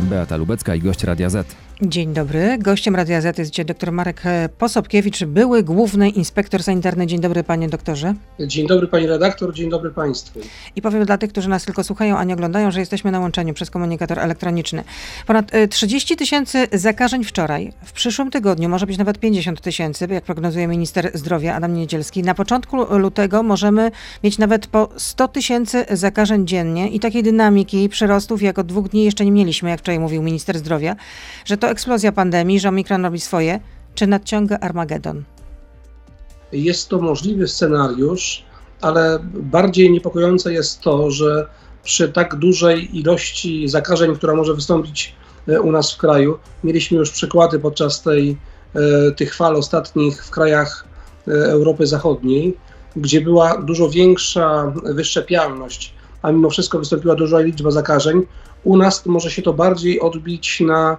Beata Lubecka i gość Radia Z. Dzień dobry. Gościem Radia Z jest dzisiaj dr Marek Posobkiewicz, były główny inspektor sanitarny. Dzień dobry panie doktorze. Dzień dobry pani redaktor, dzień dobry państwu. I powiem dla tych, którzy nas tylko słuchają, a nie oglądają, że jesteśmy na łączeniu przez komunikator elektroniczny. Ponad 30 tysięcy zakażeń wczoraj. W przyszłym tygodniu może być nawet 50 tysięcy, jak prognozuje minister zdrowia Adam Niedzielski. Na początku lutego możemy mieć nawet po 100 tysięcy zakażeń dziennie i takiej dynamiki przyrostów jak od dwóch dni jeszcze nie mieliśmy, jak wczoraj mówił minister zdrowia, że to eksplozja pandemii, że Omikron robi swoje, czy nadciąga Armagedon? Jest to możliwy scenariusz, ale bardziej niepokojące jest to, że przy tak dużej ilości zakażeń, która może wystąpić e, u nas w kraju, mieliśmy już przykłady podczas tej, e, tych fal ostatnich w krajach e, Europy Zachodniej, gdzie była dużo większa wyszczepialność, a mimo wszystko wystąpiła duża liczba zakażeń. U nas może się to bardziej odbić na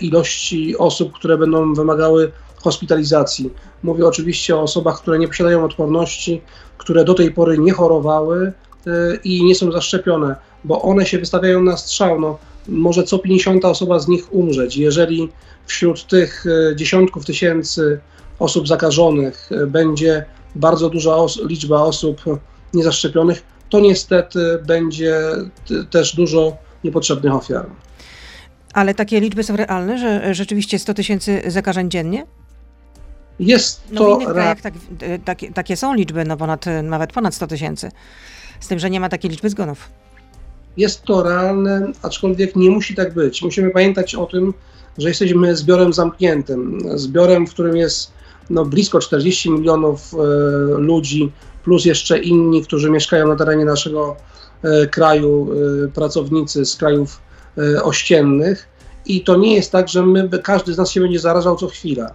ilości osób, które będą wymagały hospitalizacji. Mówię oczywiście o osobach, które nie posiadają odporności, które do tej pory nie chorowały e, i nie są zaszczepione, bo one się wystawiają na strzał. No, może co 50 osoba z nich umrzeć. Jeżeli wśród tych e, dziesiątków tysięcy osób zakażonych e, będzie bardzo duża os liczba osób niezaszczepionych, to niestety będzie też dużo niepotrzebnych ofiar. Ale takie liczby są realne, że rzeczywiście 100 tysięcy zakażeń dziennie? Jest to. No w innych krajach tak, takie, takie są liczby, no ponad, nawet ponad 100 tysięcy. Z tym, że nie ma takiej liczby zgonów. Jest to realne, aczkolwiek nie musi tak być. Musimy pamiętać o tym, że jesteśmy zbiorem zamkniętym, zbiorem, w którym jest no, blisko 40 milionów e, ludzi, plus jeszcze inni, którzy mieszkają na terenie naszego e, kraju, e, pracownicy z krajów E, ościennych i to nie jest tak, że my, każdy z nas się będzie zarażał co chwila,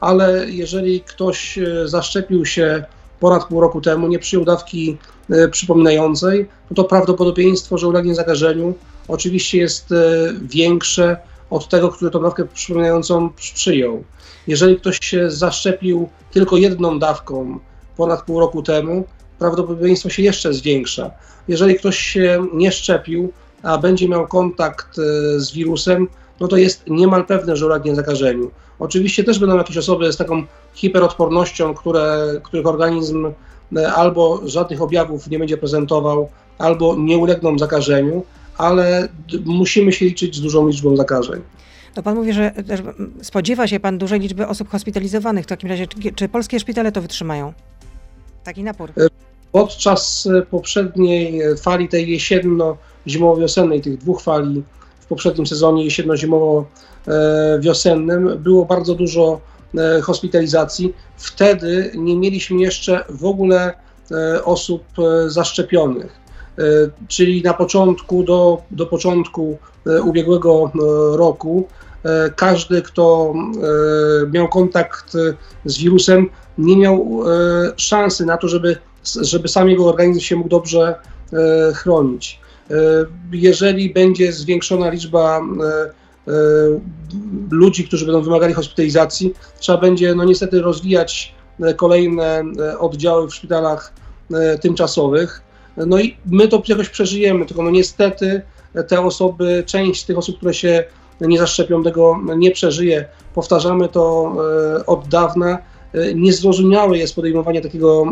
ale jeżeli ktoś e, zaszczepił się ponad pół roku temu, nie przyjął dawki e, przypominającej, no to prawdopodobieństwo, że ulegnie zakażeniu oczywiście jest większe od tego, który tą dawkę przypominającą przyjął. Jeżeli ktoś się zaszczepił tylko jedną dawką ponad pół roku temu, prawdopodobieństwo się jeszcze zwiększa. Jeżeli ktoś się nie szczepił, a będzie miał kontakt e, z wirusem, no to jest niemal pewne, że ulegnie zakażeniu. Oczywiście też będą jakieś osoby z taką hiperodpornością, które, których organizm e, albo żadnych objawów nie będzie prezentował, albo nie ulegną zakażeniu, ale musimy się liczyć z dużą liczbą zakażeń. To pan mówi, że spodziewa się pan dużej liczby osób hospitalizowanych. W takim razie, czy, czy polskie szpitale to wytrzymają? Taki napór. E, podczas poprzedniej fali tej jesienno zimowo-wiosennej, tych dwóch fali w poprzednim sezonie jesienno-zimowo-wiosennym było bardzo dużo e, hospitalizacji. Wtedy nie mieliśmy jeszcze w ogóle e, osób e, zaszczepionych. Czyli na początku do, do początku ubiegłego roku każdy, kto miał kontakt z wirusem, nie miał szansy na to, żeby, żeby sam jego organizm się mógł dobrze chronić. E, jeżeli będzie zwiększona liczba e, e, ludzi, którzy będą wymagali hospitalizacji, trzeba będzie no niestety rozwijać kolejne oddziały w szpitalach tymczasowych. No i my to jakoś przeżyjemy, tylko no niestety te osoby, część z tych osób, które się nie zaszczepią, tego nie przeżyje. Powtarzamy to od dawna. Niezrozumiałe jest podejmowanie takiego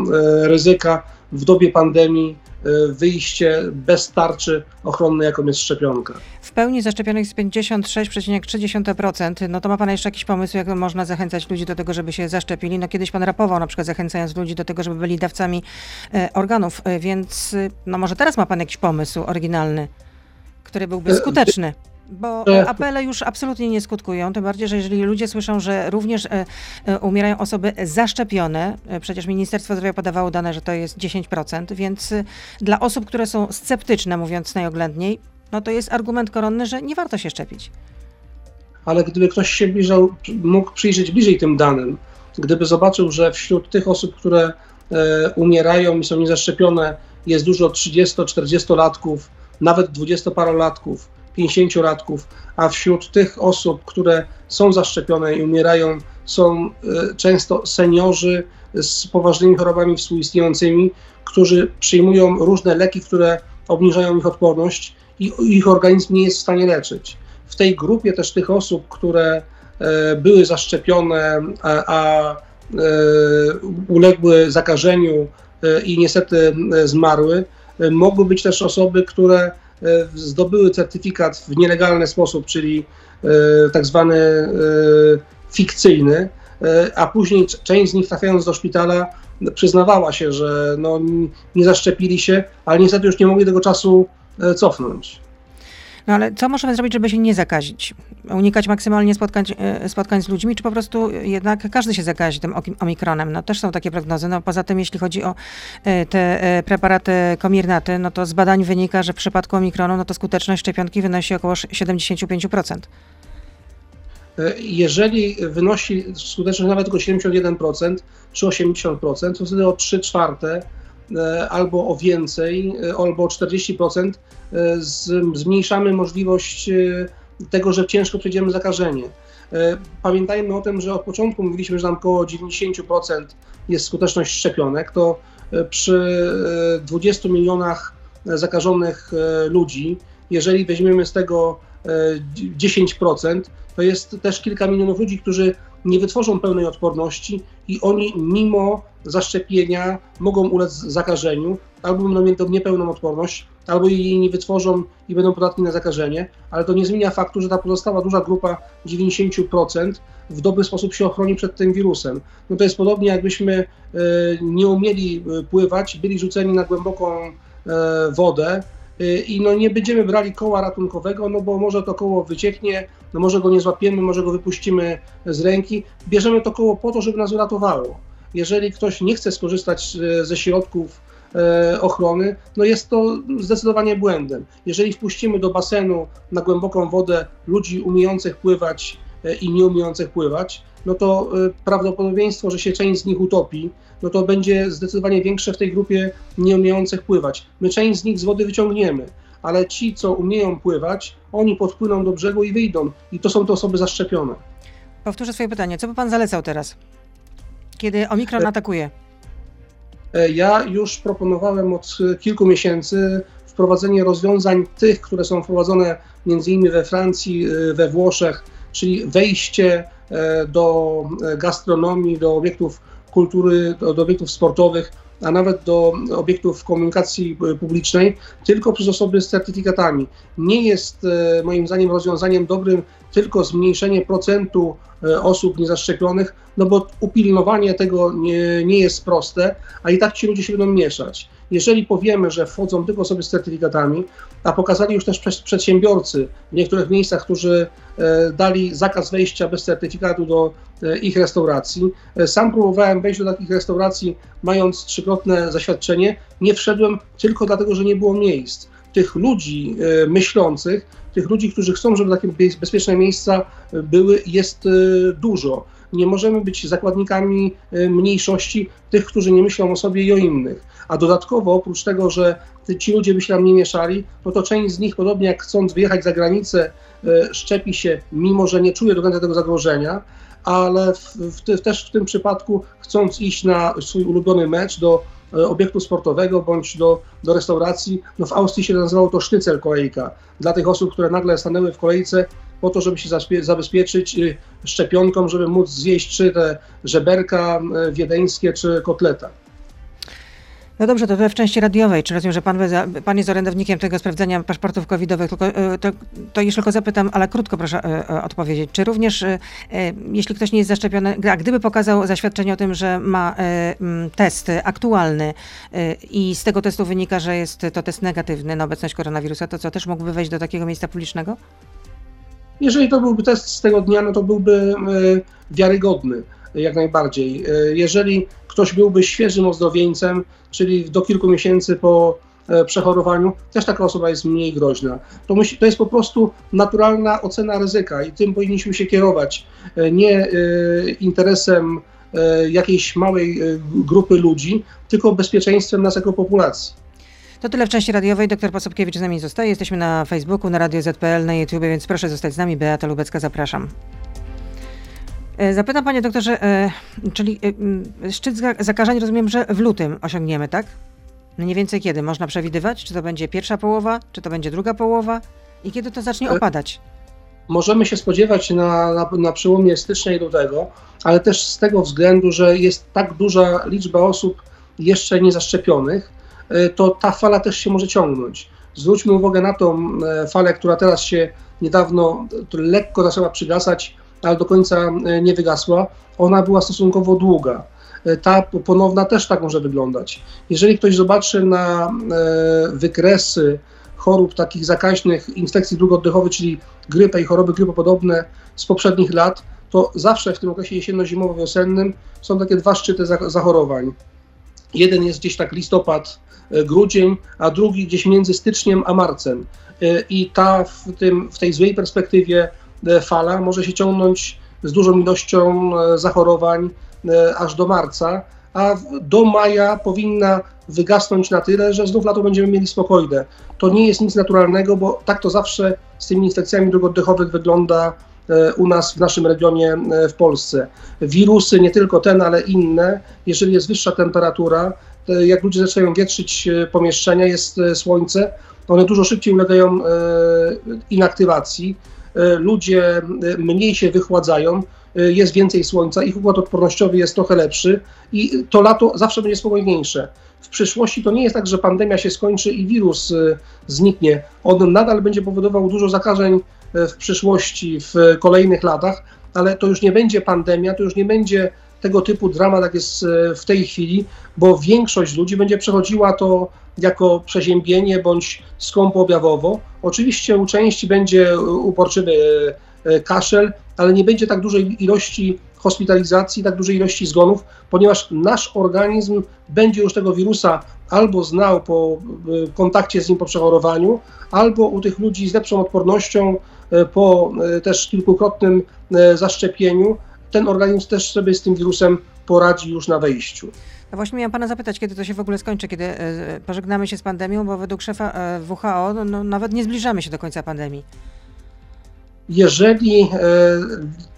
ryzyka w dobie pandemii Y, wyjście bez tarczy ochronnej, jaką jest szczepionka. W pełni zaszczepionych jest 56,3%. No to ma Pan jeszcze jakiś pomysł, jak można zachęcać ludzi do tego, żeby się zaszczepili? No kiedyś Pan rapował na przykład zachęcając ludzi do tego, żeby byli dawcami e, organów, e, więc no może teraz ma Pan jakiś pomysł oryginalny, który byłby e, skuteczny? Bo apele już absolutnie nie skutkują, tym bardziej, że jeżeli ludzie słyszą, że również e, e, umierają osoby zaszczepione, e, przecież Ministerstwo Zdrowia podawało dane, że to jest 10%, więc dla osób, które są sceptyczne, mówiąc najoględniej, no to jest argument koronny, że nie warto się szczepić. Ale gdyby ktoś się bliżał, mógł przyjrzeć bliżej tym danym, gdyby zobaczył, że wśród tych osób, które umierają i są niezaszczepione, jest dużo 30-40-latków, nawet 20-parolatków, 50-latków, a wśród tych osób, które są zaszczepione i umierają, są e, często seniorzy z poważnymi chorobami współistniejącymi, którzy przyjmują różne leki, które obniżają ich odporność i ich organizm nie jest w stanie leczyć. w tej grupie też tych osób, które były zaszczepione, a, a uległy zakażeniu i niestety zmarły, mogły być też osoby, które zdobyły certyfikat w nielegalny sposób, czyli tak zwany fikcyjny, a później część z nich trafiając do szpitala przyznawała się, że no, nie zaszczepili się, ale niestety już nie mogli tego czasu e, cofnąć. No ale co możemy zrobić, żeby się nie zakazić? Unikać maksymalnie spotkań, e, spotkań z ludźmi, czy po prostu jednak każdy się zakazi tym omikronem? No też są takie prognozy. No poza tym, jeśli chodzi o e, te preparaty komirnaty, no to z badań wynika, że w przypadku omikronu, no to skuteczność szczepionki wynosi około 75%. Jeżeli wynosi skuteczność nawet tylko 71% czy 80%, to wtedy o 3 czwarte e, albo o więcej, e, albo o 40% e, zmniejszamy możliwość tego, że ciężko przejdziemy zakażenie. Pamiętajmy o tym, że od początku mówiliśmy, że tam około 90% jest skuteczność szczepionek, to przy 20 milionach zakażonych ludzi, jeżeli weźmiemy z tego 10%, to jest też kilka milionów ludzi, którzy nie wytworzą pełnej odporności i oni mimo zaszczepienia mogą ulec zakażeniu, albo będą mieć niepełną odporność, albo jej nie wytworzą i będą podatni na zakażenie, ale to nie zmienia faktu, że ta pozostała duża grupa 90% w dobry sposób się ochroni przed tym wirusem. No to jest podobnie jakbyśmy e, nie umieli e, pływać, byli rzuceni na głęboką e, wodę, i no nie będziemy brali koła ratunkowego, no bo może to koło wycieknie, no może go nie złapiemy, może go wypuścimy z ręki. Bierzemy to koło po to, żeby nas uratowało. Jeżeli ktoś nie chce skorzystać y, ze środków y, ochrony, no jest to zdecydowanie błędem. Jeżeli wpuścimy do basenu na głęboką wodę ludzi umiejących pływać i nie umiejących pływać, no to prawdopodobieństwo, że się część z nich utopi, no to będzie zdecydowanie większe w tej grupie nieumiejących pływać. My część z nich z wody wyciągniemy, ale ci, co umieją pływać, oni podpłyną do brzegu i wyjdą. I to są te osoby zaszczepione. Powtórzę swoje pytanie. Co by pan zalecał teraz, kiedy omikron e, atakuje? E, ja już proponowałem od kilku miesięcy wprowadzenie rozwiązań tych, które są wprowadzone między innymi we Francji, e, we Włoszech, czyli wejście do gastronomii, do obiektów kultury, do, do obiektów sportowych, a nawet do obiektów komunikacji publicznej, tylko przez osoby z certyfikatami. Nie jest e, moim zdaniem rozwiązaniem dobrym tylko zmniejszenie procentu e, osób niezaszczepionych, no bo upilnowanie tego nie, nie jest proste, a i tak ci ludzie się będą mieszać. Jeżeli powiemy, że wchodzą tylko osoby z certyfikatami, a pokazali już też przedsiębiorcy w niektórych miejscach, którzy e, dali zakaz wejścia bez certyfikatu do e, ich restauracji. Sam próbowałem wejść do takich restauracji, mając trzykrotne zaświadczenie. Nie wszedłem tylko dlatego, że nie było miejsc. Tych ludzi myślących, tych ludzi, którzy chcą, żeby takie bezpieczne miejsca były, jest dużo nie możemy być zakładnikami e, mniejszości tych, którzy nie myślą o sobie i o innych. A dodatkowo, oprócz tego, że ci ludzie by się tam nie mieszali, no to część z nich, podobnie jak chcąc wyjechać za granicę, e, szczepi się, mimo że nie czuje do końca tego zagrożenia, ale w, w, też w tym przypadku, chcąc iść na swój ulubiony mecz do e, obiektu sportowego bądź do, do restauracji, no w Austrii się nazywało to sztycel kolejka. Dla tych osób, które nagle stanęły w kolejce po to, żeby się zabezpieczyć y, szczepionką, żeby móc zjeść czy te żeberka wiedeńskie, czy kotleta. No dobrze, to w części radiowej. Czy rozumiem, że pan, pan jest orędownikiem tego sprawdzenia paszportów covidowych? Tylko, y, to, to już tylko zapytam, ale krótko proszę odpowiedzieć. Czy również, jeśli ktoś nie jest zaszczepiony, a gdyby pokazał zaświadczenie o tym, że ma test aktualny i z tego testu wynika, że jest to test negatywny na obecność koronawirusa, to co, też mógłby wejść do takiego miejsca publicznego? Jeżeli to byłby test z tego dnia, no to byłby e, wiarygodny jak najbardziej. E, jeżeli ktoś byłby świeżym ozdrowieńcem, czyli do kilku miesięcy po e, przechorowaniu, też taka osoba jest mniej groźna. To, musi, to jest po prostu naturalna ocena ryzyka i tym powinniśmy się kierować. Nie interesem jakiejś małej grupy ludzi, tylko bezpieczeństwem nas jako populacji. To tyle w części radiowej. Doktor Posobkiewicz z nami zostaje. Jesteśmy na Facebooku, na Radio ZPL, na YouTube, więc proszę zostać z nami. Beata Lubecka, zapraszam. E, zapytam panie doktorze, e, czyli e, szczyt zakażeń rozumiem, że w lutym osiągniemy, tak? Mniej więcej kiedy? Można przewidywać? Czy to będzie pierwsza połowa, czy to będzie druga połowa? I kiedy to zacznie opadać? możemy się spodziewać na, na, na przełomie stycznia i lutego, ale też z tego względu, że jest tak duża liczba osób jeszcze niezaszczepionych, to ta fala też się może ciągnąć. Zwróćmy uwagę na tą falę, która teraz się niedawno lekko zaczęła przygasać, ale do końca e, nie wygasła. Ona była stosunkowo długa. Ta ponowna też tak może wyglądać. Jeżeli ktoś zobaczy na wykresy chorób takich zakaźnych, infekcji dróg oddechowych, czyli grypę i choroby grypopodobne z poprzednich lat, to zawsze w tym okresie jesienno-zimowo-wiosennym są takie dwa szczyty zachorowań. Jeden jest gdzieś tak listopad, e, grudzień, a drugi gdzieś między styczniem a marcem. E, I ta w, tym, w tej złej perspektywie e, fala może się ciągnąć z dużą ilością zachorowań aż do marca, a do maja powinna wygasnąć na tyle, że znów lato będziemy mieli spokojne. To nie jest nic naturalnego, bo tak to zawsze z tymi infekcjami dróg oddechowych wygląda e, u nas w naszym regionie e, w Polsce. Wirusy, nie tylko ten, ale inne, jeżeli jest wyższa temperatura, jak ludzie zaczynają wietrzyć e, pomieszczenia, jest słońce, one dużo szybciej ulegają inaktywacji, ludzie mniej się wychładzają, Y, jest więcej słońca, ich układ odpornościowy jest trochę lepszy i to lato zawsze będzie spokojniejsze. W przyszłości to nie jest tak, że pandemia się skończy i wirus zniknie. On nadal będzie powodował dużo zakażeń w przyszłości, w kolejnych latach, ale to już nie będzie pandemia, to już nie będzie tego typu dramat, jak jest w tej chwili, bo większość ludzi będzie przechodziła to jako przeziębienie bądź skąpo objawowo. Oczywiście u części będzie uporczywy kaszel, ale nie będzie tak dużej ilości hospitalizacji, tak dużej ilości zgonów, ponieważ nasz organizm będzie już tego wirusa albo znał po e, kontakcie z nim po przechorowaniu, albo u tych ludzi z lepszą odpornością e, po e, też kilkukrotnym zaszczepieniu, ten organizm też sobie z tym wirusem poradzi już na wejściu. No właśnie miałam pana zapytać, kiedy to się w ogóle skończy, kiedy pożegnamy się z pandemią, bo według szefa WHO no, no, nawet nie zbliżamy się do końca pandemii jeżeli e,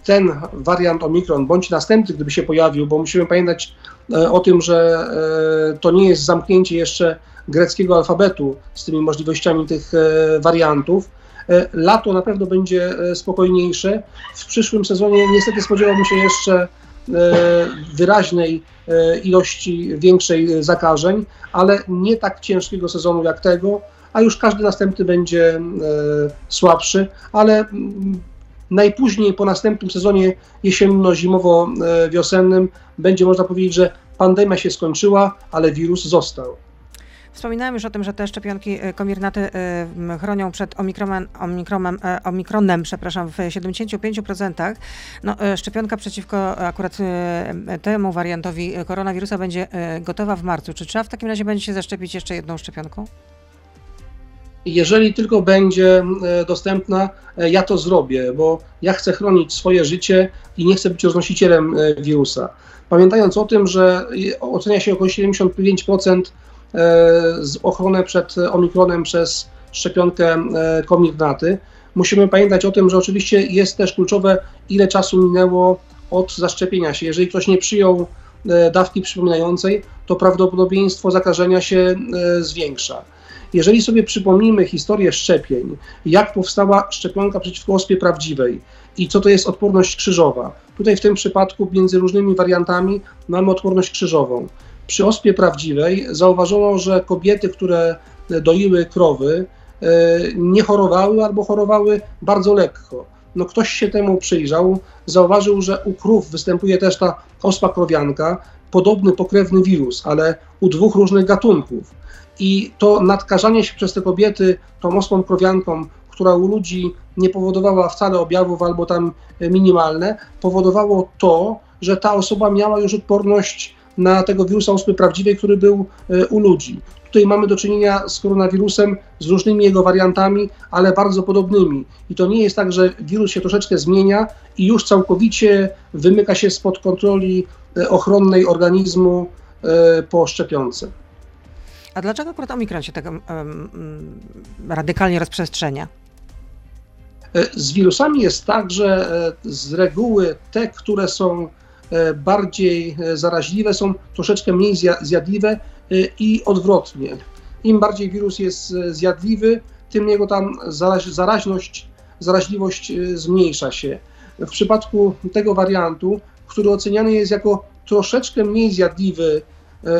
ten wariant Omikron, bądź następny, gdyby się pojawił, bo musimy pamiętać e, o tym, że e, to nie jest zamknięcie jeszcze greckiego alfabetu z tymi możliwościami tych wariantów, lato na pewno będzie spokojniejsze. W przyszłym sezonie niestety spodziewałbym się jeszcze wyraźnej ilości większej zakażeń, ale nie tak ciężkiego sezonu jak tego a już każdy następny będzie e, słabszy, ale mm, najpóźniej po następnym sezonie jesienno-zimowo-wiosennym będzie można powiedzieć, że pandemia się skończyła, ale wirus został. Wspominałem już o tym, że te szczepionki e, komirnaty e, chronią przed omikronem, omikronem, omikronem przepraszam, w 75%. No, szczepionka przeciwko akurat temu wariantowi koronawirusa będzie gotowa w marcu. Czy trzeba w takim razie będzie się zaszczepić jeszcze jedną szczepionką? jeżeli tylko będzie e, dostępna, e, ja to zrobię, bo ja chcę chronić swoje życie i nie chcę być roznosicielem e, wirusa. Pamiętając o tym, że ocenia się około 75% z ochronę przed omikronem przez szczepionkę Comirnaty, musimy pamiętać o tym, że oczywiście jest też kluczowe, ile czasu minęło od zaszczepienia się. Jeżeli ktoś nie przyjął dawki przypominającej, to prawdopodobieństwo zakażenia się zwiększa. Jeżeli sobie przypomnimy historię szczepień, jak powstała szczepionka przeciwko ospie prawdziwej i co to jest odporność krzyżowa, tutaj w tym przypadku między różnymi wariantami mamy odporność krzyżową. Przy ospie prawdziwej zauważono, że kobiety, które doiły krowy, e, nie chorowały albo chorowały bardzo lekko. No ktoś się temu przyjrzał, zauważył, że u krów występuje też ta ospa krowianka, podobny pokrewny wirus, ale u dwóch różnych gatunków. I to nadkażanie się przez te kobiety tą ospą krowianką, która u ludzi nie powodowała wcale objawów albo tam minimalne, powodowało to, że ta osoba miała już odporność na tego wirusa ospy prawdziwej, który był e, u ludzi. Tutaj mamy do czynienia z koronawirusem, z różnymi jego wariantami, ale bardzo podobnymi. I to nie jest tak, że wirus się troszeczkę zmienia i już całkowicie wymyka się spod kontroli e, ochronnej organizmu e, po szczepionce. A dlaczego akurat omikron się tak um, radykalnie rozprzestrzenia? Z wirusami jest tak, że z reguły te, które są bardziej zaraźliwe, są troszeczkę mniej zjadliwe i odwrotnie. Im bardziej wirus jest zjadliwy, tym jego tam zaraźność zaraźliwość zmniejsza się. W przypadku tego wariantu, który oceniany jest jako troszeczkę mniej zjadliwy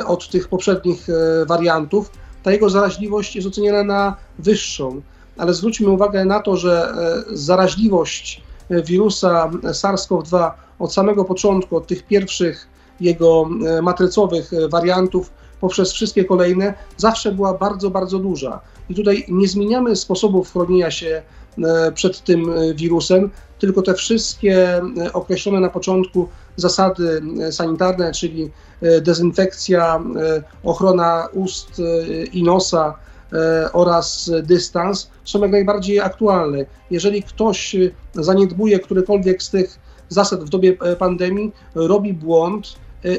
od tych poprzednich wariantów, ta jego zaraźliwość jest oceniana na wyższą. Ale zwróćmy uwagę na to, że zaraźliwość wirusa SARS-CoV-2 od samego początku, od tych pierwszych jego e, matrycowych e, wariantów poprzez wszystkie kolejne, zawsze była bardzo, bardzo duża. I tutaj nie zmieniamy sposobów chronienia się e, przed tym wirusem, tylko te wszystkie określone na początku zasady sanitarne, czyli dezynfekcja, ochrona ust i nosa oraz dystans, są jak najbardziej aktualne. Jeżeli ktoś zaniedbuje którykolwiek z tych zasad w dobie pandemii, robi błąd,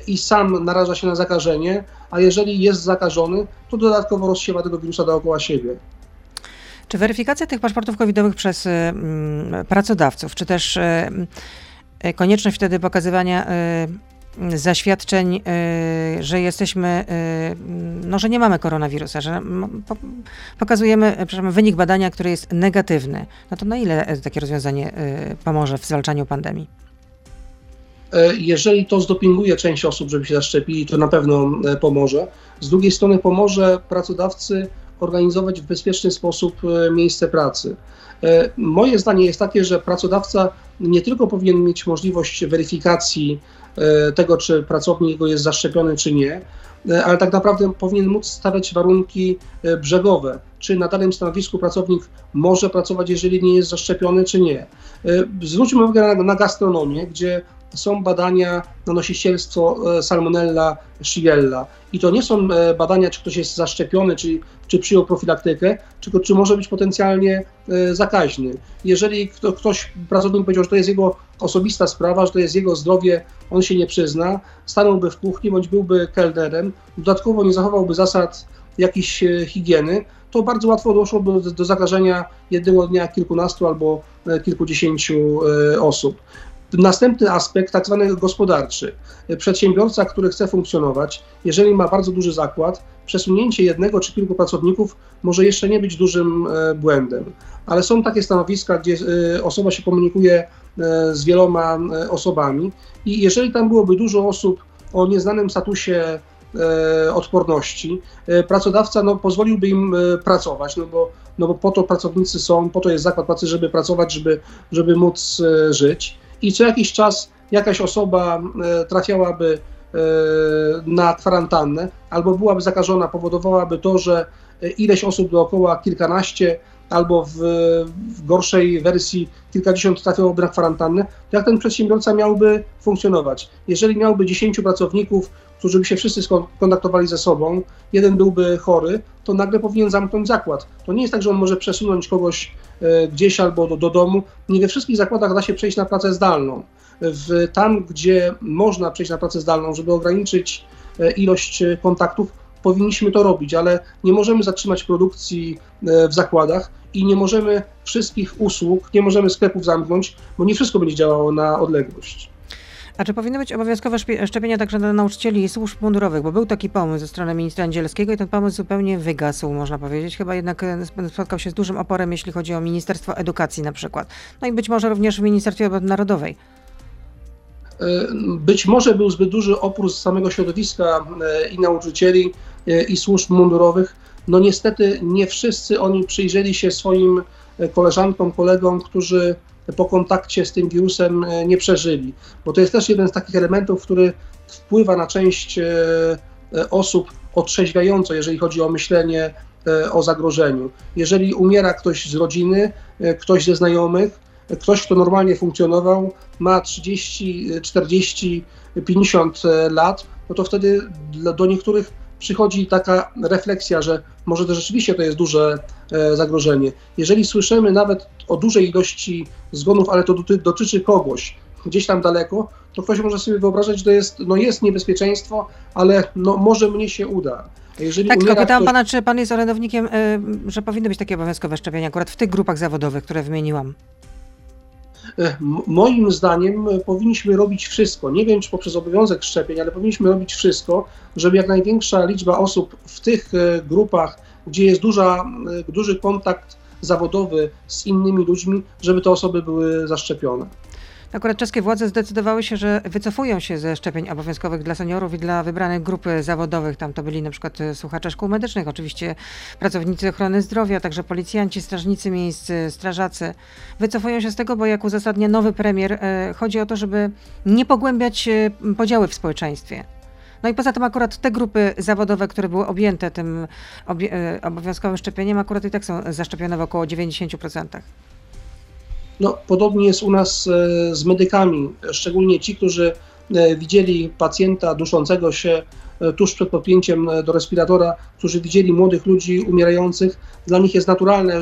i sam naraża się na zakażenie, a jeżeli jest zakażony, to dodatkowo rozsiewa tego wirusa dookoła siebie. Czy weryfikacja tych paszportów covidowych przez mm, pracodawców, czy też konieczność wtedy pokazywania zaświadczeń, że jesteśmy, no, że nie mamy koronawirusa, że pokazujemy wynik badania, który jest negatywny, no to na ile takie rozwiązanie pomoże w zwalczaniu pandemii? E, jeżeli to zdopinguje część osób, żeby się zaszczepili, to na pewno e, pomoże. Z drugiej strony pomoże pracodawcy organizować w bezpieczny sposób e, miejsce pracy. Moje zdanie jest takie, że pracodawca nie tylko powinien mieć możliwość weryfikacji tego, czy pracownik jest zaszczepiony, czy nie, ale tak naprawdę powinien móc stawiać warunki brzegowe, czy na danym stanowisku pracownik może pracować, jeżeli nie jest zaszczepiony, czy nie. Zwróćmy uwagę na, na gastronomię, gdzie są badania na nosicielstwo e, Salmonella Shigella. I to nie są e, badania, czy ktoś jest zaszczepiony, czy, czy przyjął profilaktykę, tylko czy może być potencjalnie e, zakaźny. Jeżeli ktoś, pracownik powiedział, że to jest jego osobista sprawa, że to jest jego zdrowie, on się nie przyzna, stanąłby w kuchni bądź byłby kelnerem, dodatkowo nie zachowałby zasad jakiejś higieny, to bardzo łatwo doszłoby do, do zakażenia jednego dnia kilkunastu albo kilkudziesięciu osób. Następny aspekt, tak zwany gospodarczy. Przedsiębiorca, który chce funkcjonować, jeżeli ma bardzo duży zakład, przesunięcie jednego czy kilku pracowników może jeszcze nie być dużym e, błędem. Ale są takie stanowiska, gdzie e, osoba się komunikuje e, z wieloma osobami i jeżeli tam byłoby dużo osób o nieznanym statusie odporności, pracodawca no, pozwoliłby im pracować, no bo, no bo po to pracownicy są, po to jest zakład pracy, żeby pracować, żeby, żeby móc żyć i co jakiś czas jakaś osoba e, trafiałaby e, na kwarantannę albo byłaby zakażona, powodowałaby to, że e, ileś osób dookoła, kilkanaście albo w, w, gorszej wersji kilkadziesiąt trafiałoby na kwarantannę, to jak ten przedsiębiorca miałby funkcjonować? Jeżeli miałby 10 pracowników, którzy by się wszyscy kontaktowali ze sobą, jeden byłby chory, to nagle powinien zamknąć zakład. To nie jest tak, że on może przesunąć kogoś e, gdzieś albo do, do domu. Nie we wszystkich zakładach da się przejść na pracę zdalną. W, tam, gdzie można przejść na pracę zdalną, żeby ograniczyć e, ilość e, kontaktów, powinniśmy to robić, ale nie możemy zatrzymać produkcji w zakładach i nie możemy wszystkich usług, nie możemy sklepów zamknąć, bo nie wszystko będzie działało na odległość. A czy powinny być obowiązkowe szczepienia także dla nauczycieli i służb mundurowych? Bo był taki pomysł ze strony ministra Andzielskiego i ten pomysł zupełnie wygasł, można powiedzieć. Chyba jednak e, spotkał się z dużym oporem, jeśli chodzi o Ministerstwo Edukacji na przykład. No i być może również w Ministerstwie Obrony Narodowej. E, być może był zbyt duży opór z samego środowiska e, i nauczycieli, i służb mundurowych. No niestety nie wszyscy oni przyjrzeli się swoim koleżankom, kolegom, którzy po kontakcie z tym wirusem e, nie przeżyli. Bo to jest też jeden z takich elementów, który wpływa na część e, e, osób otrzeźwiająco, jeżeli chodzi o myślenie o zagrożeniu. Jeżeli umiera ktoś z rodziny, ktoś ze znajomych, ktoś, kto normalnie funkcjonował, ma 30, 40, 50 lat, no to wtedy do niektórych przychodzi taka refleksja, że może to rzeczywiście to jest duże zagrożenie. Jeżeli słyszymy nawet o dużej ilości zgonów, ale to dotyczy kogoś gdzieś tam daleko, to ktoś może sobie wyobrażać, że to jest, no jest niebezpieczeństwo, ale no może mnie się uda. Jeżeli tak, tylko pytałam ktoś... pana, czy pan jest orędownikiem, y, że powinny być takie obowiązkowe szczepienia akurat w tych grupach zawodowych, które wymieniłam. E, moim zdaniem e, powinniśmy robić wszystko, nie wiem czy poprzez obowiązek szczepień, ale powinniśmy robić wszystko, żeby jak największa liczba osób w tych e, grupach, gdzie jest duża, duży kontakt zawodowy z innymi ludźmi, żeby te osoby były zaszczepione. Akurat czeskie władze zdecydowały się, że wycofują się ze szczepień obowiązkowych dla seniorów i dla wybranych grup zawodowych. Tam to byli na przykład słuchacze szkół medycznych, oczywiście pracownicy ochrony zdrowia, także policjanci, strażnicy miejsc, strażacy. Wycofują się z tego, bo jak uzasadnia nowy premier, e, chodzi o to, żeby nie pogłębiać e, podziały w społeczeństwie. No i poza tym akurat te grupy zawodowe, które były objęte tym e, obowiązkowym szczepieniem, akurat i tak są zaszczepione w około 90%. No, podobnie jest u nas e, z medykami, szczególnie ci, którzy e, widzieli pacjenta duszącego się tuż przed podpięciem do respiratora, którzy widzieli młodych ludzi umierających, dla nich jest naturalne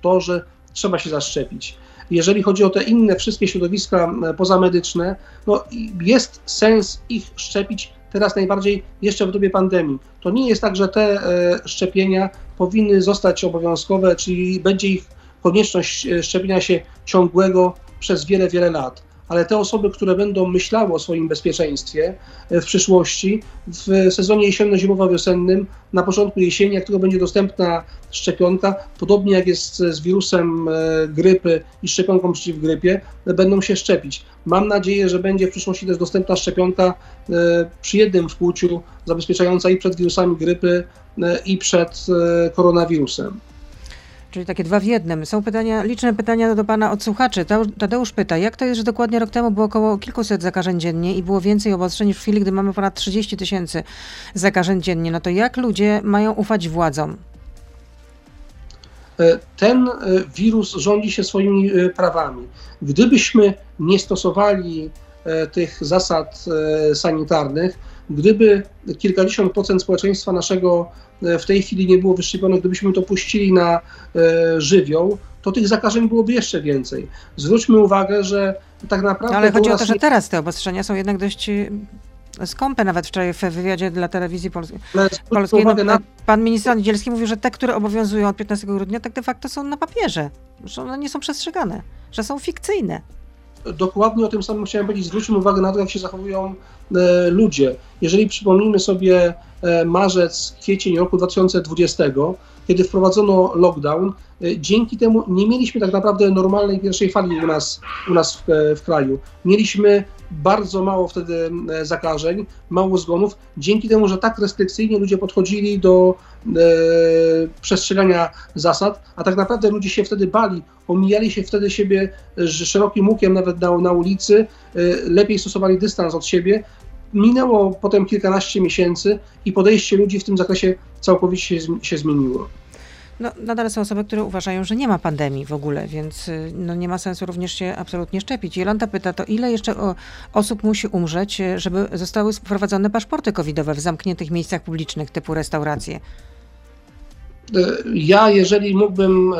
to, że trzeba się zaszczepić. Jeżeli chodzi o te inne wszystkie środowiska pozamedyczne, no jest sens ich szczepić teraz najbardziej jeszcze w dobie pandemii. To nie jest tak, że te szczepienia powinny zostać obowiązkowe, czyli będzie ich konieczność e, szczepienia się ciągłego przez wiele, wiele lat. Ale te osoby, które będą myślały o swoim bezpieczeństwie e, w przyszłości, w sezonie jesienno-zimowo-wiosennym, na początku jesieni, jak tylko będzie dostępna szczepionka, podobnie jak jest z wirusem e, grypy i szczepionką przeciw grypie, będą się szczepić. Mam nadzieję, że będzie w przyszłości też dostępna szczepionka przy jednym wkłuciu, zabezpieczająca i przed wirusami grypy, i przed koronawirusem. Czyli takie dwa w jednym. Są pytania, liczne pytania do pana od słuchaczy. Tadeusz pyta, jak to jest, że dokładnie rok temu było około kilkuset zakażeń dziennie i było więcej obostrzeń niż w chwili, gdy mamy ponad 30 tysięcy zakażeń dziennie. No to jak ludzie mają ufać władzom? E, ten e, wirus rządzi się swoimi e, prawami. Gdybyśmy nie stosowali tych zasad sanitarnych, gdyby kilkadziesiąt procent społeczeństwa naszego E, w tej chwili nie było wyszczepione, gdybyśmy to puścili na e, żywioł, to tych zakażeń byłoby jeszcze więcej. Zwróćmy uwagę, że tak naprawdę. Ale chodzi o to, że teraz te obostrzenia są jednak dość e, skąpe, nawet wczoraj w wywiadzie dla telewizji polskiej. polskiej no, na... Pan minister Niedzielski mówił, że te, które obowiązują od 15 grudnia, tak de facto są na papierze, że one nie są przestrzegane, że są fikcyjne dokładnie o tym samym chciałem powiedzieć. Zwróćmy uwagę na to, jak się zachowują e, ludzie. Jeżeli przypomnimy sobie e, marzec, kwiecień roku 2020, kiedy wprowadzono lockdown, e, dzięki temu nie mieliśmy tak naprawdę normalnej pierwszej fali u nas, u nas w, w kraju. Mieliśmy bardzo mało wtedy zakażeń, mało zgonów, dzięki temu, że tak restrykcyjnie ludzie podchodzili do e, przestrzegania zasad, a tak naprawdę ludzie się wtedy bali, omijali się wtedy siebie szerokim łukiem nawet na, na ulicy, e, lepiej stosowali dystans od siebie. Minęło potem kilkanaście miesięcy i podejście ludzi w tym zakresie całkowicie się, zmieniło. No, nadal są osoby, które uważają, że nie ma pandemii w ogóle, więc y, no, nie ma sensu również się absolutnie szczepić. Jolanta pyta, to ile jeszcze osób musi umrzeć, y, żeby zostały wprowadzone paszporty covidowe w zamkniętych miejscach publicznych typu restauracje? Ja, jeżeli mógłbym e,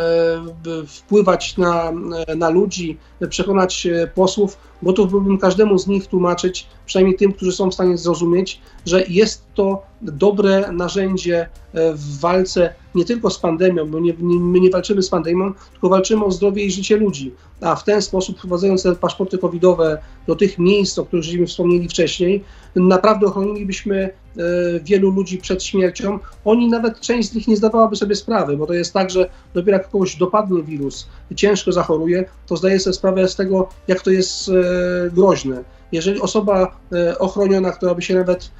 wpływać na, na ludzi, przekonać e, posłów, gotów byłbym każdemu z nich tłumaczyć, przynajmniej tym, którzy są w stanie zrozumieć, że jest to dobre narzędzie e, w walce nie tylko z pandemią, bo nie, nie, my nie walczymy z pandemią, tylko walczymy o zdrowie i życie ludzi. A w ten sposób, wprowadzając te paszporty covidowe do tych miejsc, o których żeśmy wspomnieli wcześniej, naprawdę ochronilibyśmy e, wielu ludzi przed śmiercią. Oni nawet, część z nich nie zdawałaby sobie sprawy, bo to jest tak, że dopiero jak kogoś dopadnie wirus, ciężko zachoruje, to zdaje sobie sprawę z tego, jak to jest e, groźne. Jeżeli osoba e, ochroniona, która by się nawet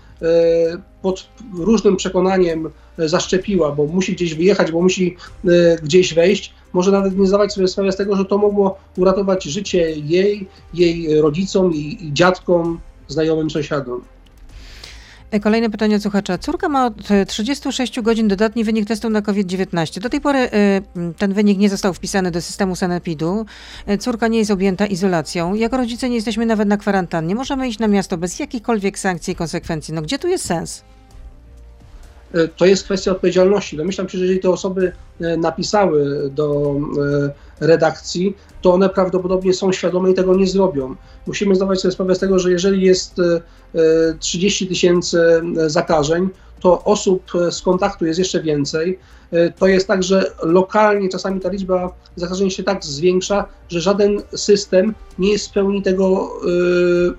pod różnym przekonaniem zaszczepiła, bo musi gdzieś wyjechać, bo musi gdzieś wejść, może nawet nie zdawać sobie sprawy z tego, że to mogło uratować życie jej, jej rodzicom i, i dziadkom, znajomym sąsiadom. E, kolejne pytanie od słuchacza. Córka ma od 36 e, godzin dodatni wynik testu na COVID-19. Do tej pory e, ten wynik nie został wpisany do systemu sanepidu. Córka nie jest objęta izolacją. Jako rodzice nie jesteśmy nawet na kwarantannie. Możemy iść na miasto bez jakichkolwiek sankcji i konsekwencji. No gdzie tu jest sens? E, to jest kwestia odpowiedzialności. Domyślam się, że jeżeli te osoby e, napisały do e, redakcji, to one prawdopodobnie są świadome i tego nie zrobią. Musimy zdawać sobie sprawę z tego, że jeżeli jest 30 tysięcy zakażeń, to osób z kontaktu jest jeszcze więcej. To jest tak, że lokalnie czasami ta liczba zakażeń się tak zwiększa, że żaden system nie jest w pełni tego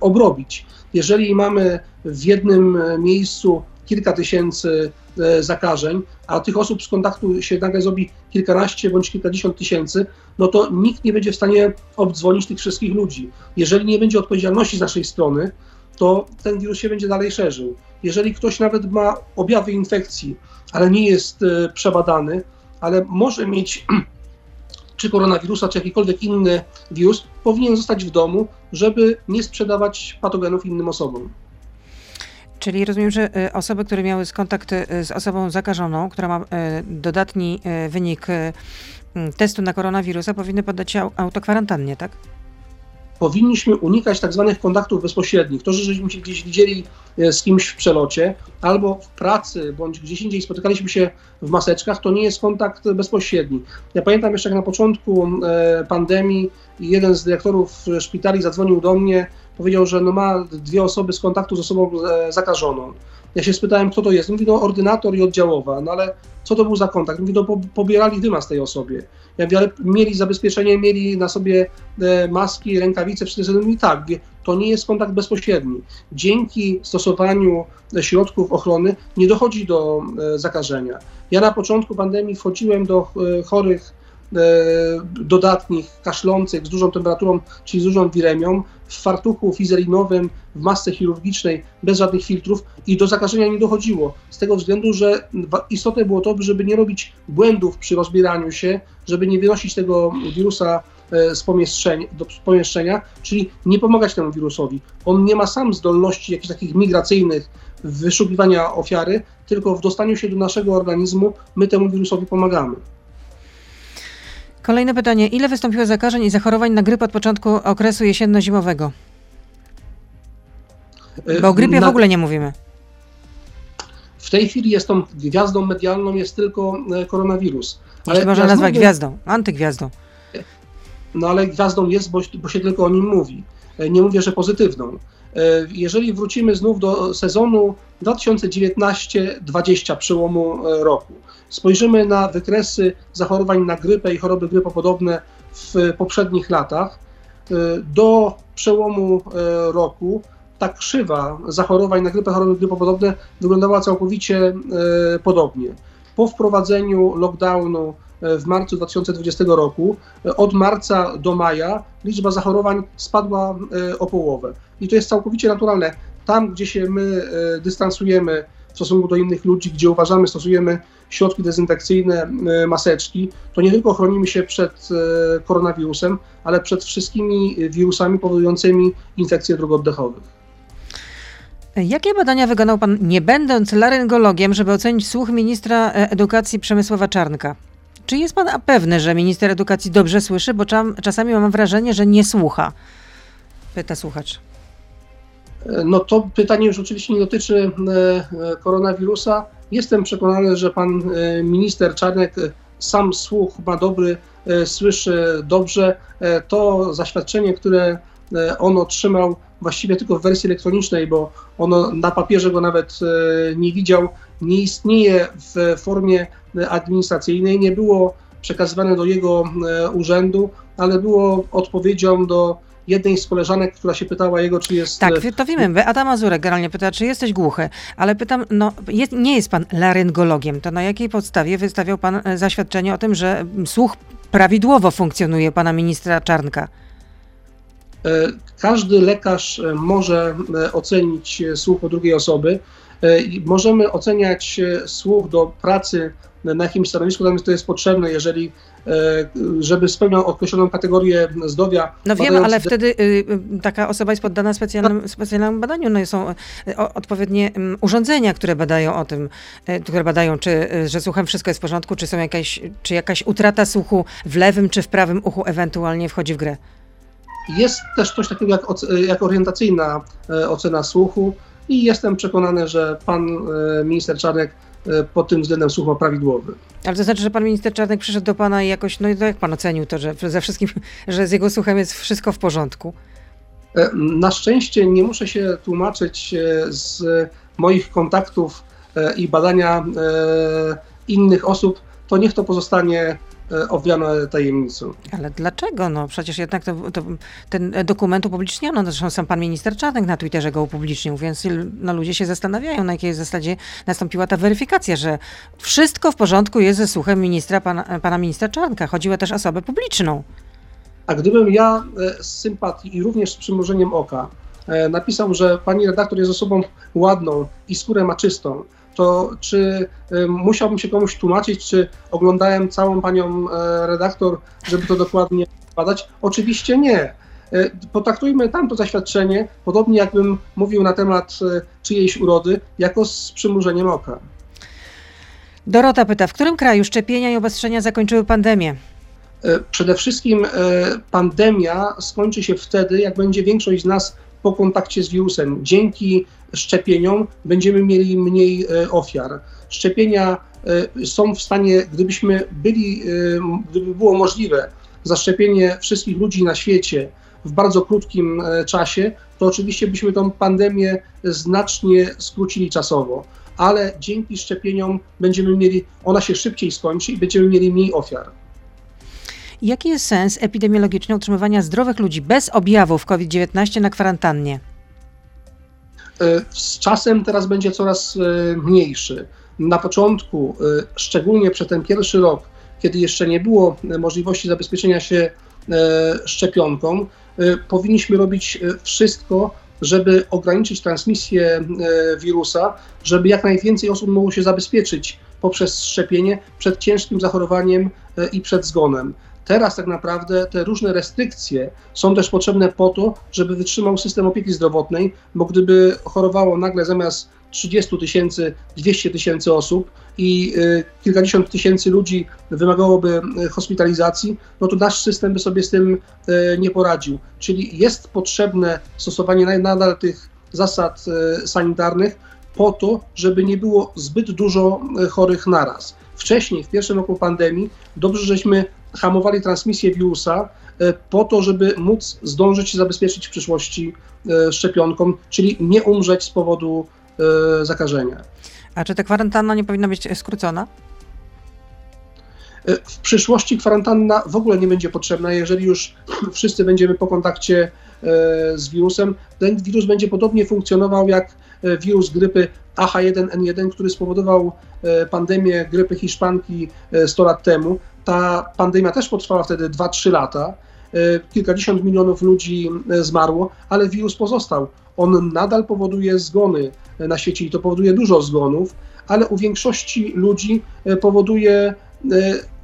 obrobić. Jeżeli mamy w jednym miejscu kilka tysięcy e, zakażeń, a tych osób z kontaktu się nagle zrobi kilkanaście bądź kilkadziesiąt tysięcy, no to nikt nie będzie w stanie obdzwonić tych wszystkich ludzi. Jeżeli nie będzie odpowiedzialności z naszej strony, to ten wirus się będzie dalej szerzył. Jeżeli ktoś nawet ma objawy infekcji, ale nie jest e, przebadany, ale może mieć czy koronawirusa, czy jakikolwiek inny wirus, powinien zostać w domu, żeby nie sprzedawać patogenów innym osobom. Czyli rozumiem, że y, osoby, które miały kontakt y, z osobą zakażoną, która ma y, dodatni wynik mm, testu na koronawirusa, powinny poddać się autokwarantannie, tak? powinniśmy unikać tak zwanych kontaktów bezpośrednich. To, że żeśmy się gdzieś widzieli z kimś w przelocie, albo w pracy, bądź gdzieś indziej spotykaliśmy się w maseczkach, to nie jest kontakt bezpośredni. Ja pamiętam jeszcze jak na początku pandemii jeden z dyrektorów szpitali zadzwonił do mnie, powiedział, że no ma dwie osoby z kontaktu z osobą e, zakażoną. Ja się spytałem, kto to jest. Mówi, no ordynator i oddziałowa, no ale co to był za kontakt? Mówi, no pobierali wymaz tej osobie. Ja mówię, ale mieli zabezpieczenie, mieli na sobie e, maski, rękawice, wszystko. Mówi, tak, to nie jest kontakt bezpośredni. Dzięki stosowaniu środków ochrony nie dochodzi do e, zakażenia. Ja na początku pandemii wchodziłem do chorych dodatnich, kaszlących, z dużą temperaturą, czyli z dużą wiremią, w fartuchu fizelinowym, w masce chirurgicznej, bez żadnych filtrów i do zakażenia nie dochodziło. Z tego względu, że istotne było to, żeby nie robić błędów przy rozbieraniu się, żeby nie wynosić tego wirusa e, z pomieszczenia, do pomieszczenia, czyli nie pomagać temu wirusowi. On nie ma sam zdolności jakichś takich migracyjnych wyszukiwania ofiary, tylko w dostaniu się do naszego organizmu my temu wirusowi pomagamy. Kolejne pytanie. Ile wystąpiło zakażeń i zachorowań na grypę od początku okresu jesienno-zimowego? Bo o grypie na... w ogóle nie mówimy. W tej chwili jest tą gwiazdą medialną jest tylko e, koronawirus. Ale można nazwać mówię... gwiazdą, antygwiazdą. No ale gwiazdą jest, bo, bo się tylko o nim mówi. E, nie mówię, że pozytywną. E, jeżeli wrócimy znów do sezonu 2019-2020 przełomu roku, spojrzymy na wykresy zachorowań na grypę i choroby grypopodobne w poprzednich latach, e, do przełomu e, roku ta krzywa zachorowań na grypę, choroby grypopodobne wyglądała całkowicie podobnie. Po wprowadzeniu lockdownu w marcu 2020 roku, od marca do maja liczba zachorowań spadła e, o połowę. I to jest całkowicie naturalne. Tam, gdzie się my e, dystansujemy w stosunku do innych ludzi, gdzie uważamy, stosujemy środki dezynfekcyjne, e, maseczki, to nie tylko chronimy się przed koronawirusem, ale przed wszystkimi wirusami powodującymi infekcje dróg oddechowych. Jakie badania wykonał Pan, nie będąc laryngologiem, żeby ocenić słuch ministra edukacji Przemysława Czarnka? Czy jest pan pewny, że minister edukacji dobrze słyszy? Bo czasami mam wrażenie, że nie słucha. Pyta słuchacz. No to pytanie już oczywiście nie dotyczy e, koronawirusa. Jestem przekonany, że pan e, minister Czarnek sam słuch ma dobry, e, słyszy dobrze. To zaświadczenie, które on otrzymał właściwie tylko w wersji elektronicznej, bo ono na papierze go nawet nie widział, nie istnieje w formie administracyjnej, nie było przekazywane do jego urzędu, ale było odpowiedzią do jednej z koleżanek, która się pytała jego, czy jest... Tak, to wiemy. Beata Mazurek generalnie pyta, czy jesteś głuchy, ale pytam, no jest, nie jest pan laryngologiem, to na jakiej podstawie wystawiał pan e, zaświadczenie o tym, że słuch prawidłowo funkcjonuje pana ministra Czarnka? E, każdy lekarz może ocenić słuch o drugiej osoby. Możemy oceniać słuch do pracy na jakimś stanowisku, natomiast to jest potrzebne, jeżeli e, żeby spełniał określoną kategorię zdrowia. No wiem, ale wtedy y, y, taka osoba jest poddana specjalnym, specjalnemu badaniu. No są y, odpowiednie mm, urządzenia, które badają o tym, które badają, czy, że słuchem wszystko jest w porządku, czy są jakaś, czy jakaś utrata słuchu w lewym czy w prawym uchu ewentualnie wchodzi w grę. Jest też coś takiego jak, jak orientacyjna e, ocena słuchu i jestem przekonany, że pan e, minister Czarnek E, pod tym względem słuch prawidłowy. Ale to znaczy, że pan minister Czarnek przyszedł do pana i jakoś, no i to jak pan ocenił to, że ze wszystkim, że z jego słuchem jest wszystko w porządku? E, na szczęście nie muszę się tłumaczyć e, z moich kontaktów i badania innych osób, to niech to pozostanie e, owiane tajemnicą. Ale dlaczego? No przecież jednak to, to, ten dokument upubliczniono. No, zresztą sam pan minister Czarnek na Twitterze go upublicznił, więc no, ludzie się zastanawiają, na jakiej zasadzie nastąpiła ta weryfikacja, że wszystko w porządku jest ze słuchem ministra, pana, pana ministra Czarnka. Chodziło też o osobę publiczną. A gdybym ja z sympatii i również z przymrużeniem oka napisał, że pani redaktor jest osobą ładną i skórę ma czystą, to czy musiałbym się komuś tłumaczyć, czy oglądałem całą panią e, redaktor, żeby to dokładnie badać? Oczywiście nie. E, potraktujmy tamto zaświadczenie, podobnie jakbym mówił na temat e, czyjejś urody, jako z przymurzeniem oka. Dorota pyta, w którym kraju szczepienia i obostrzenia zakończyły pandemię? Przede wszystkim pandemia skończy się wtedy, jak będzie większość z nas po kontakcie z wirusem. Dzięki szczepieniom będziemy mieli mniej e, ofiar. Szczepienia e, są w stanie, gdybyśmy byli, e, gdyby było możliwe zaszczepienie wszystkich ludzi na świecie w bardzo krótkim czasie, to oczywiście byśmy tą pandemię znacznie skrócili czasowo, ale dzięki szczepieniom będziemy mieli, ona się szybciej skończy i będziemy mieli mniej ofiar. Jaki jest sens epidemiologiczny utrzymywania zdrowych ludzi bez objawów COVID-19 na kwarantannie? E, z czasem teraz będzie coraz e, mniejszy. Na początku, e, szczególnie przez ten pierwszy rok, kiedy jeszcze nie było możliwości zabezpieczenia się szczepionką, powinniśmy robić wszystko, żeby ograniczyć transmisję wirusa, żeby jak najwięcej osób mogło się zabezpieczyć poprzez szczepienie przed ciężkim zachorowaniem i przed zgonem. Teraz tak naprawdę te różne restrykcje są też potrzebne po to, żeby wytrzymał system opieki zdrowotnej, bo gdyby chorowało nagle zamiast 30 tysięcy, 200 tysięcy osób i y, kilkadziesiąt tysięcy ludzi wymagałoby y, hospitalizacji, no to nasz system by sobie z tym y, nie poradził. Czyli jest potrzebne stosowanie nadal tych zasad sanitarnych po to, żeby nie było zbyt dużo chorych naraz. Wcześniej, w pierwszym roku pandemii, dobrze, żeśmy hamowali transmisję wirusa e, po to, żeby móc zdążyć się zabezpieczyć w przyszłości e, szczepionką, czyli nie umrzeć z powodu e, zakażenia. A czy ta kwarantanna nie powinna być skrócona? W przyszłości kwarantanna w ogóle nie będzie potrzebna, jeżeli już wszyscy będziemy po kontakcie z wirusem. Ten wirus będzie podobnie funkcjonował jak wirus grypy AH1N1, który spowodował pandemię grypy hiszpanki 100 lat temu. Ta pandemia też potrwała wtedy 2-3 lata. E, kilkadziesiąt milionów ludzi e, zmarło, ale wirus pozostał. On nadal powoduje zgony e, na świecie i to powoduje dużo zgonów, ale u większości ludzi powoduje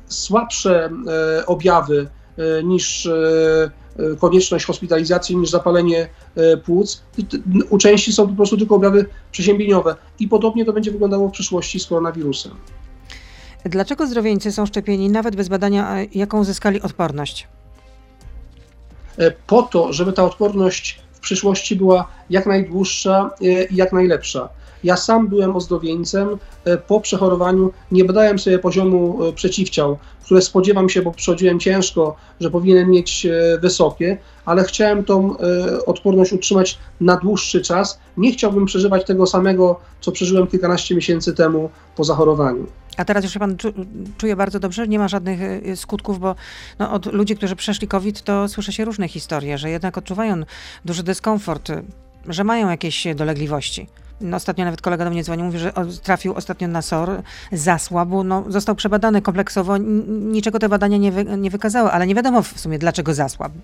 słabsze objawy niż konieczność hospitalizacji, niż zapalenie płuc. U części są po prostu tylko objawy przeziębieniowe i podobnie to będzie wyglądało w przyszłości z koronawirusem. Dlaczego zdrowieńcy są szczepieni nawet bez badania, jaką uzyskali odporność? E, po to, żeby ta odporność w przyszłości była jak najdłuższa e, i jak najlepsza. Ja sam byłem ozdrowieńcem. E, po przechorowaniu nie badałem sobie poziomu przeciwciał, które spodziewam się, bo przechodziłem ciężko, że powinien mieć wysokie, ale chciałem tą odporność utrzymać na dłuższy czas. Nie chciałbym przeżywać tego samego, co przeżyłem kilkanaście miesięcy temu po zachorowaniu. A teraz już się pan czuje bardzo dobrze, nie ma żadnych y, skutków, bo no, od ludzi, którzy przeszli COVID, to słyszy się różne historie, że jednak odczuwają duży dyskomfort, że mają jakieś dolegliwości. Ostatnio nawet kolega do mnie dzwonił, mówi, że trafił ostatnio na SOR, zasłabł, no, został przebadany kompleksowo, niczego te badania nie, wy, nie wykazały, ale nie wiadomo w sumie, dlaczego zasłabł.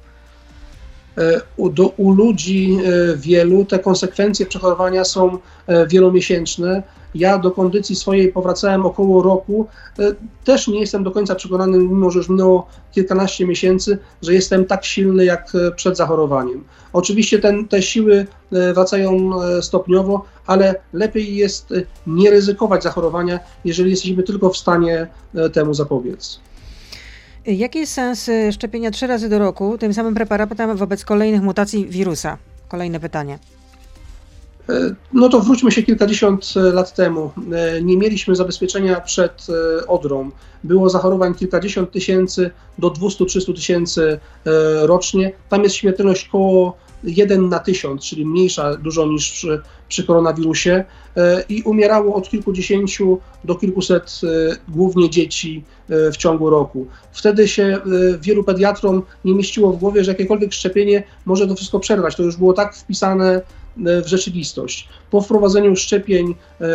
E, u, do, u ludzi e, wielu te konsekwencje przechorowania są e, wielomiesięczne. Ja do kondycji swojej powracałem około roku. Też nie jestem do końca przekonany, mimo że już minęło kilkanaście miesięcy, że jestem tak silny jak przed zachorowaniem. Oczywiście ten, te siły wracają stopniowo, ale lepiej jest nie ryzykować zachorowania, jeżeli jesteśmy tylko w stanie temu zapobiec. Jaki jest sens y, szczepienia trzy razy do roku tym samym preparatem wobec kolejnych mutacji wirusa? Kolejne pytanie. E, no to wróćmy się kilkadziesiąt e, lat temu. E, nie mieliśmy zabezpieczenia przed odrą. Było zachorowań kilkadziesiąt tysięcy do 200-300 tysięcy rocznie. Tam jest śmiertelność koło 1 na 1000, czyli mniejsza dużo niż przy, przy koronawirusie e, i umierało od kilkudziesięciu do kilkuset e, głównie dzieci e, w ciągu roku. Wtedy się wielu pediatrom nie mieściło w głowie, że jakiekolwiek szczepienie może to wszystko przerwać. To już było tak wpisane w rzeczywistość. Po wprowadzeniu szczepień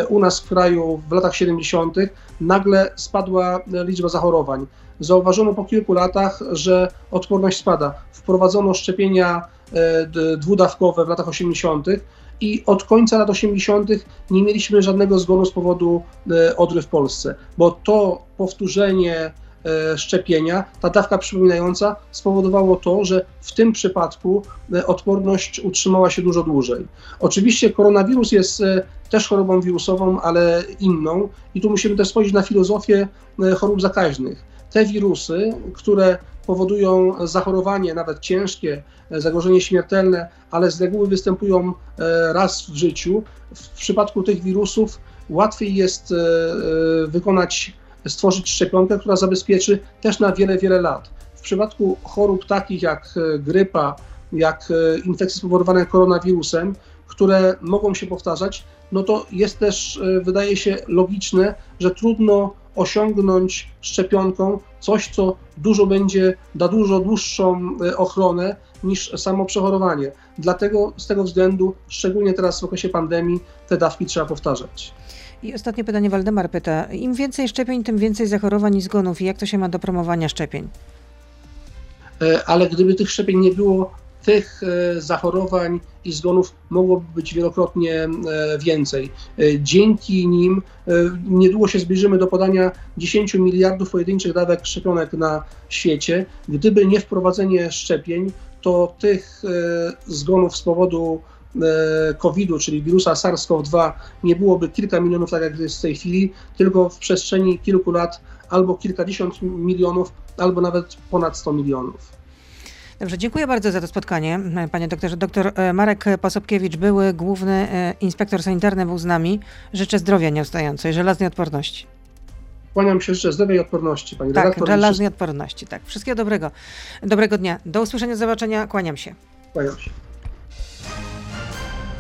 u nas w kraju w latach 70. nagle spadła liczba zachorowań. Zauważono po kilku latach, że odporność spada. Wprowadzono szczepienia e, dwudawkowe w latach 80. i od końca lat 80. nie mieliśmy żadnego zgonu z powodu e, odry w Polsce, bo to powtórzenie e, szczepienia, ta dawka przypominająca spowodowało to, że w tym przypadku odporność utrzymała się dużo dłużej. Oczywiście koronawirus jest też chorobą wirusową, ale inną i tu musimy też spojrzeć na filozofię chorób zakaźnych. Te wirusy, które powodują zachorowanie, nawet ciężkie, e, zagrożenie śmiertelne, ale z reguły występują e, raz w życiu, w przypadku tych wirusów łatwiej jest e, wykonać, stworzyć szczepionkę, która zabezpieczy też na wiele, wiele lat. W przypadku chorób takich jak grypa, jak infekcje spowodowane koronawirusem, które mogą się powtarzać, no to jest też, wydaje się, logiczne, że trudno osiągnąć szczepionką coś, co dużo będzie, da dużo dłuższą e, ochronę niż samo przechorowanie. Dlatego z tego względu, szczególnie teraz w okresie pandemii, te dawki trzeba powtarzać. I ostatnie pytanie Waldemar pyta. Im więcej szczepień, tym więcej zachorowań i zgonów. I jak to się ma do promowania szczepień? E, ale gdyby tych szczepień nie było, tych e, zachorowań i zgonów mogłoby być wielokrotnie e, więcej. E, Dzięki nim niedługo się zbliżymy do podania 10 miliardów pojedynczych dawek szczepionek na świecie. Gdyby nie wprowadzenie szczepień, to tych zgonów z powodu COVID-u, czyli wirusa SARS-CoV-2, nie byłoby kilka milionów, tak jak jest w tej chwili, tylko w przestrzeni kilku lat albo kilkadziesiąt milionów, albo nawet ponad 100 milionów. Dobrze, dziękuję bardzo za to spotkanie, panie doktorze. Doktor e, Marek Posobkiewicz, były główny e, inspektor sanitarny, był z nami. Życzę zdrowia nieustającej, żelaznej odporności. Kłaniam się życzę zdrowia i odporności, pani Tak, redaktor. i żelaznej odporności, tak. Wszystkiego dobrego. Dobrego dnia. Do usłyszenia, do zobaczenia. Kłaniam się. Kłaniam się.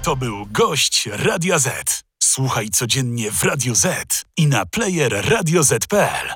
To był gość Radia Z. Słuchaj codziennie w Radio Z i na player radioz.pl.